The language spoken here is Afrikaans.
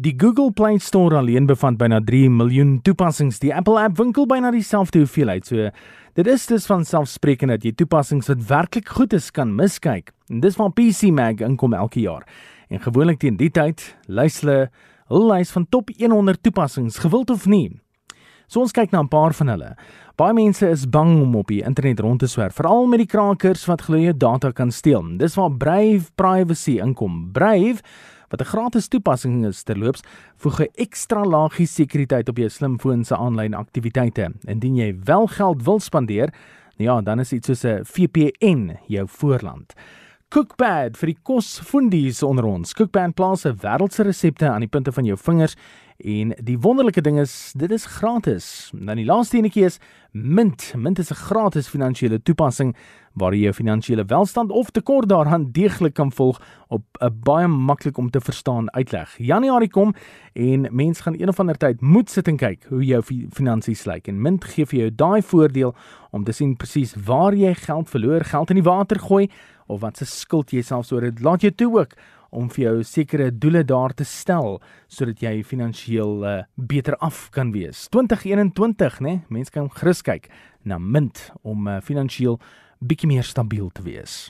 Die Google Play Store alleen bevat byna 3 miljoen toepassings. Die Apple App winkel byna dieselfde hoeveelheid. So dit is dus van selfsprekend dat jy toepassings wat werklik goed is kan miskyk. En dis van PC Mag inkom elke jaar. En gewoonlik teen die tyd lys hulle 'n lys van top 100 toepassings, gewild of nie. So ons kyk na 'n paar van hulle. Baie mense is bang om op die internet rond te swerf, veral met die krakers wat glo jy data kan steel. Dis waar Brave Privacy inkom. Brave wat 'n gratis toepassing is terloops, voeg 'n ekstra laagie sekuriteit op jou slimfoon se aanlyn aktiwiteite. Indien jy wel geld wil spandeer, ja, dan is iets soos 'n VPN jou voorland. Cookpad vir die kosfundies onder ons. Cookpad plaas 'n wêreldse resepte aan die punte van jou vingers En die wonderlike ding is, dit is gratis. Dan die laaste enetjie is Mint. Mint is 'n gratis finansiële toepassing waar jy jou finansiële welstand of tekort daaraan deeglik kan volg op 'n baie maklik om te verstaan uitleg. Januarie kom en mense gaan een of ander tyd moet sit en kyk hoe jou finansies lyk en Mint gee vir jou daai voordeel om te sien presies waar jy geld verloor, geld in die water gooi of wat se skuld jy selfs oor dit laat jou toe ook om vir jou sekere doele daar te stel sodat jy finansiëel uh, beter af kan wees. 2021, né? Mense kan gerus kyk na Mint om uh, finansiëel bietjie meer stabiel te wees.